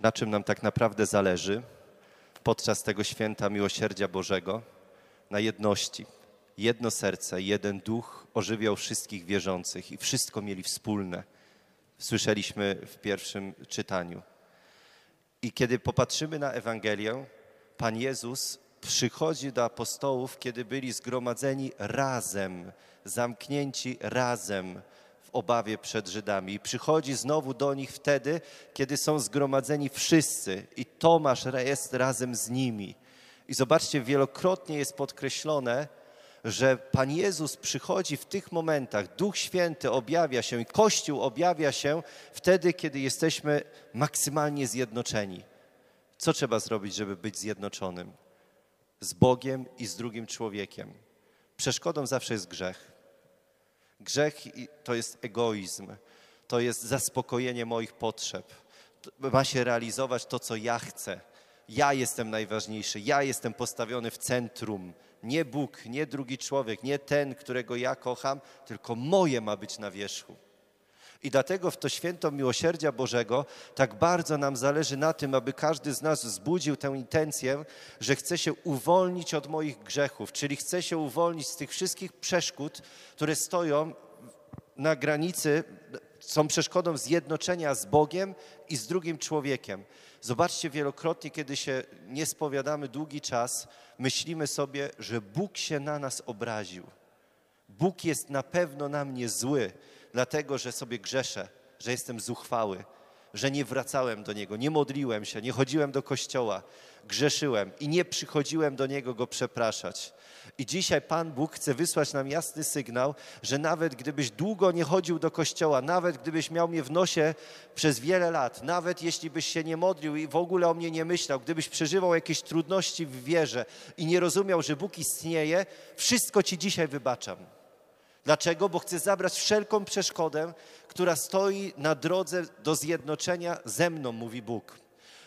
na czym nam tak naprawdę zależy podczas tego święta miłosierdzia Bożego, na jedności. Jedno serce, jeden duch ożywiał wszystkich wierzących i wszystko mieli wspólne. Słyszeliśmy w pierwszym czytaniu. I kiedy popatrzymy na Ewangelię, Pan Jezus przychodzi do apostołów, kiedy byli zgromadzeni razem, zamknięci razem obawie przed Żydami. Przychodzi znowu do nich wtedy, kiedy są zgromadzeni wszyscy i Tomasz jest razem z nimi. I zobaczcie, wielokrotnie jest podkreślone, że Pan Jezus przychodzi w tych momentach, Duch Święty objawia się i Kościół objawia się wtedy, kiedy jesteśmy maksymalnie zjednoczeni. Co trzeba zrobić, żeby być zjednoczonym? Z Bogiem i z drugim człowiekiem. Przeszkodą zawsze jest grzech. Grzech to jest egoizm, to jest zaspokojenie moich potrzeb. Ma się realizować to, co ja chcę. Ja jestem najważniejszy, ja jestem postawiony w centrum. Nie Bóg, nie drugi człowiek, nie ten, którego ja kocham, tylko moje ma być na wierzchu. I dlatego w to święto miłosierdzia Bożego tak bardzo nam zależy na tym, aby każdy z nas wzbudził tę intencję, że chce się uwolnić od moich grzechów, czyli chce się uwolnić z tych wszystkich przeszkód, które stoją na granicy, są przeszkodą zjednoczenia z Bogiem i z drugim człowiekiem. Zobaczcie, wielokrotnie, kiedy się nie spowiadamy długi czas, myślimy sobie, że Bóg się na nas obraził. Bóg jest na pewno na mnie zły, dlatego że sobie grzeszę, że jestem zuchwały, że nie wracałem do Niego, nie modliłem się, nie chodziłem do kościoła, grzeszyłem i nie przychodziłem do Niego Go przepraszać. I dzisiaj Pan Bóg chce wysłać nam jasny sygnał, że nawet gdybyś długo nie chodził do kościoła, nawet gdybyś miał mnie w nosie przez wiele lat, nawet jeśli byś się nie modlił i w ogóle o mnie nie myślał, gdybyś przeżywał jakieś trudności w wierze i nie rozumiał, że Bóg istnieje, wszystko Ci dzisiaj wybaczam. Dlaczego? Bo chcę zabrać wszelką przeszkodę, która stoi na drodze do zjednoczenia ze mną, mówi Bóg.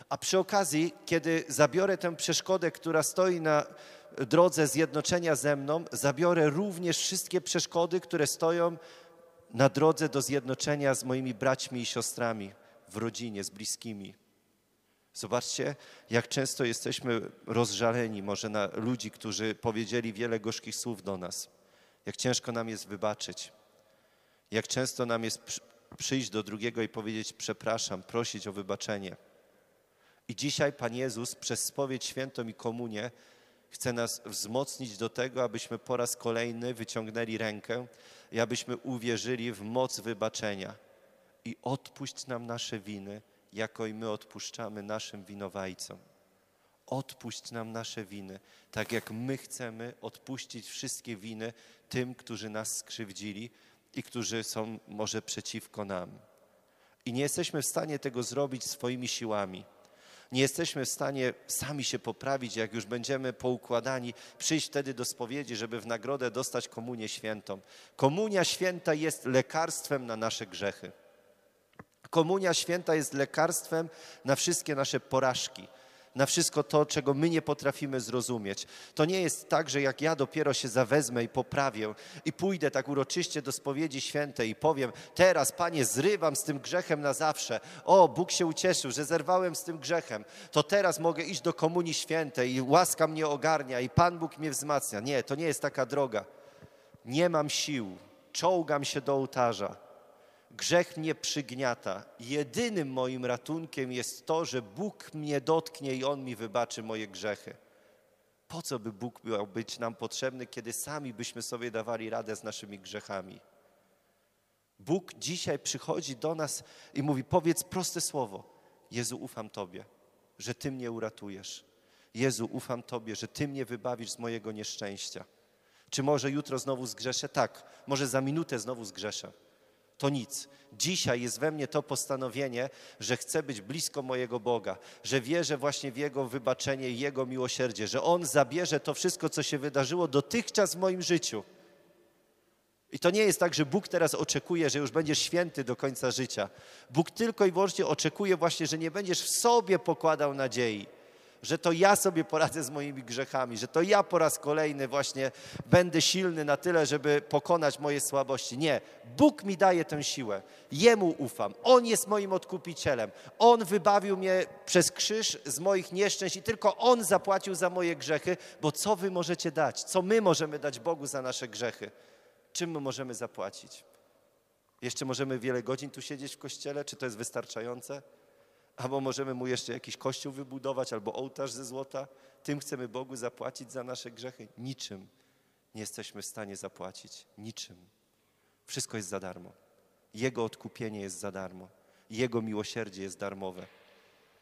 A przy okazji, kiedy zabiorę tę przeszkodę, która stoi na drodze zjednoczenia ze mną, zabiorę również wszystkie przeszkody, które stoją na drodze do zjednoczenia z moimi braćmi i siostrami w rodzinie, z bliskimi. Zobaczcie, jak często jesteśmy rozżaleni może na ludzi, którzy powiedzieli wiele gorzkich słów do nas. Jak ciężko nam jest wybaczyć. Jak często nam jest przyjść do drugiego i powiedzieć przepraszam, prosić o wybaczenie. I dzisiaj Pan Jezus przez spowiedź świętą i komunię chce nas wzmocnić do tego, abyśmy po raz kolejny wyciągnęli rękę i abyśmy uwierzyli w moc wybaczenia. I odpuść nam nasze winy, jako i my odpuszczamy naszym winowajcom. Odpuść nam nasze winy, tak jak my chcemy odpuścić wszystkie winy tym, którzy nas skrzywdzili i którzy są może przeciwko nam. I nie jesteśmy w stanie tego zrobić swoimi siłami nie jesteśmy w stanie sami się poprawić, jak już będziemy poukładani, przyjść wtedy do spowiedzi, żeby w nagrodę dostać komunię świętą. Komunia święta jest lekarstwem na nasze grzechy. Komunia święta jest lekarstwem na wszystkie nasze porażki na wszystko to, czego my nie potrafimy zrozumieć. To nie jest tak, że jak ja dopiero się zawezmę i poprawię i pójdę tak uroczyście do spowiedzi świętej i powiem, teraz Panie zrywam z tym grzechem na zawsze. O, Bóg się ucieszył, że zerwałem z tym grzechem. To teraz mogę iść do komunii świętej i łaska mnie ogarnia i Pan Bóg mnie wzmacnia. Nie, to nie jest taka droga. Nie mam sił, czołgam się do ołtarza Grzech mnie przygniata. Jedynym moim ratunkiem jest to, że Bóg mnie dotknie i On mi wybaczy moje grzechy. Po co by Bóg miał być nam potrzebny, kiedy sami byśmy sobie dawali radę z naszymi grzechami? Bóg dzisiaj przychodzi do nas i mówi: Powiedz proste słowo. Jezu, ufam Tobie, że Ty mnie uratujesz. Jezu, ufam Tobie, że Ty mnie wybawisz z mojego nieszczęścia. Czy może jutro znowu zgrzeszę? Tak, może za minutę znowu zgrzeszę to nic. Dzisiaj jest we mnie to postanowienie, że chcę być blisko mojego Boga, że wierzę właśnie w Jego wybaczenie i Jego miłosierdzie, że On zabierze to wszystko, co się wydarzyło dotychczas w moim życiu. I to nie jest tak, że Bóg teraz oczekuje, że już będziesz święty do końca życia. Bóg tylko i wyłącznie oczekuje właśnie, że nie będziesz w sobie pokładał nadziei. Że to ja sobie poradzę z moimi grzechami, że to ja po raz kolejny właśnie będę silny na tyle, żeby pokonać moje słabości. Nie, Bóg mi daje tę siłę. Jemu ufam. On jest moim odkupicielem. On wybawił mnie przez krzyż z moich nieszczęść i tylko On zapłacił za moje grzechy, bo co wy możecie dać? Co my możemy dać Bogu za nasze grzechy? Czym my możemy zapłacić? Jeszcze możemy wiele godzin tu siedzieć w kościele? Czy to jest wystarczające? Albo możemy mu jeszcze jakiś kościół wybudować, albo ołtarz ze złota. Tym chcemy Bogu zapłacić za nasze grzechy? Niczym nie jesteśmy w stanie zapłacić. Niczym. Wszystko jest za darmo. Jego odkupienie jest za darmo. Jego miłosierdzie jest darmowe.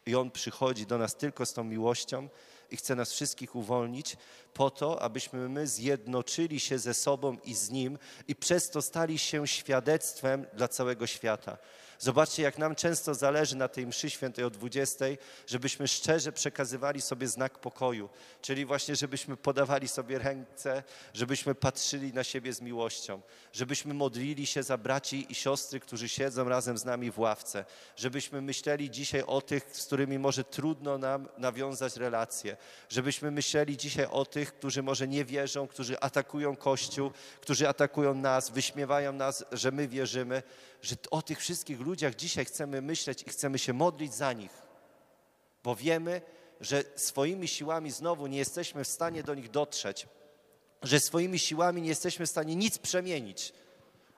I On przychodzi do nas tylko z tą miłością i chce nas wszystkich uwolnić po to, abyśmy my zjednoczyli się ze sobą i z Nim i przez to stali się świadectwem dla całego świata. Zobaczcie, jak nam często zależy na tej mszy świętej o 20, żebyśmy szczerze przekazywali sobie znak pokoju, czyli właśnie, żebyśmy podawali sobie ręce, żebyśmy patrzyli na siebie z miłością, żebyśmy modlili się za braci i siostry, którzy siedzą razem z nami w ławce, żebyśmy myśleli dzisiaj o tych, z którymi może trudno nam nawiązać relacje, żebyśmy myśleli dzisiaj o tych, którzy może nie wierzą, którzy atakują Kościół, którzy atakują nas, wyśmiewają nas, że my wierzymy, że o tych wszystkich ludziach dzisiaj chcemy myśleć i chcemy się modlić za nich, bo wiemy, że swoimi siłami znowu nie jesteśmy w stanie do nich dotrzeć, że swoimi siłami nie jesteśmy w stanie nic przemienić,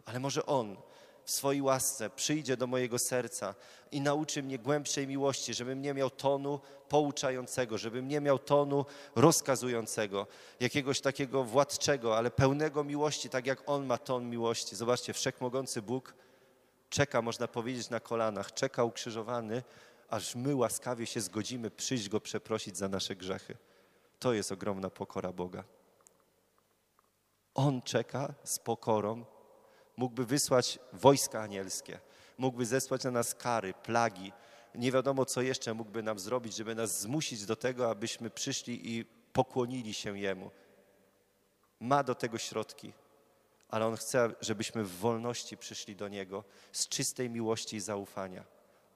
ale może On w swojej łasce przyjdzie do mojego serca i nauczy mnie głębszej miłości, żebym nie miał tonu pouczającego, żebym nie miał tonu rozkazującego, jakiegoś takiego władczego, ale pełnego miłości, tak jak On ma ton miłości. Zobaczcie, wszechmogący Bóg czeka, można powiedzieć, na kolanach, czeka ukrzyżowany, aż my łaskawie się zgodzimy przyjść Go przeprosić za nasze grzechy. To jest ogromna pokora Boga. On czeka z pokorą, mógłby wysłać wojska anielskie, mógłby zesłać na nas kary, plagi, nie wiadomo co jeszcze mógłby nam zrobić, żeby nas zmusić do tego, abyśmy przyszli i pokłonili się Jemu. Ma do tego środki ale On chce, żebyśmy w wolności przyszli do Niego z czystej miłości i zaufania.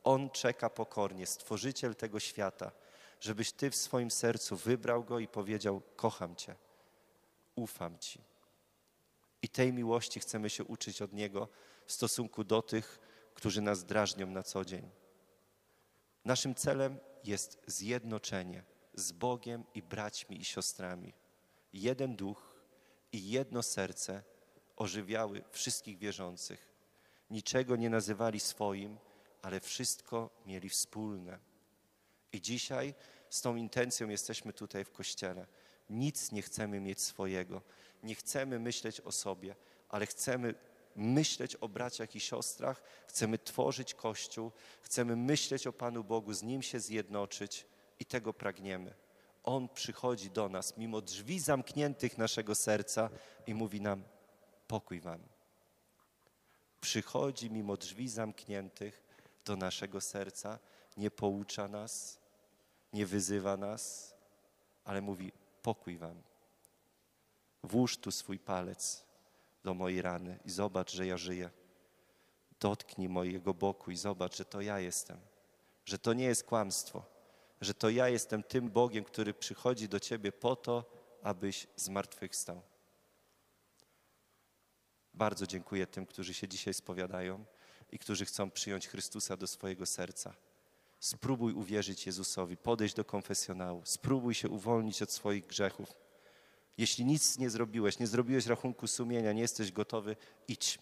On czeka pokornie, Stworzyciel tego świata, żebyś Ty w swoim sercu wybrał Go i powiedział, kocham Cię, ufam Ci. I tej miłości chcemy się uczyć od Niego w stosunku do tych, którzy nas drażnią na co dzień. Naszym celem jest zjednoczenie z Bogiem i braćmi i siostrami. Jeden duch i jedno serce – ożywiały wszystkich wierzących. Niczego nie nazywali swoim, ale wszystko mieli wspólne. I dzisiaj z tą intencją jesteśmy tutaj w kościele. Nic nie chcemy mieć swojego. Nie chcemy myśleć o sobie, ale chcemy myśleć o braciach i siostrach, chcemy tworzyć Kościół, chcemy myśleć o Panu Bogu, z Nim się zjednoczyć i tego pragniemy. On przychodzi do nas mimo drzwi zamkniętych naszego serca i mówi nam: pokój wam. Przychodzi mimo drzwi zamkniętych do naszego serca, nie poucza nas, nie wyzywa nas, ale mówi: pokój wam. Włóż tu swój palec do mojej rany i zobacz, że ja żyję. Dotknij mojego boku i zobacz, że to ja jestem, że to nie jest kłamstwo, że to ja jestem tym Bogiem, który przychodzi do ciebie po to, abyś zmartwychwstał. Bardzo dziękuję tym, którzy się dzisiaj spowiadają i którzy chcą przyjąć Chrystusa do swojego serca. Spróbuj uwierzyć Jezusowi, podejść do konfesjonału, spróbuj się uwolnić od swoich grzechów. Jeśli nic nie zrobiłeś, nie zrobiłeś rachunku sumienia, nie jesteś gotowy, idź.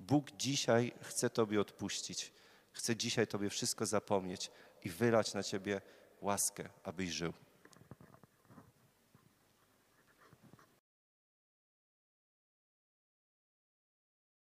Bóg dzisiaj chce Tobie odpuścić. Chce dzisiaj Tobie wszystko zapomnieć i wylać na Ciebie łaskę, abyś żył.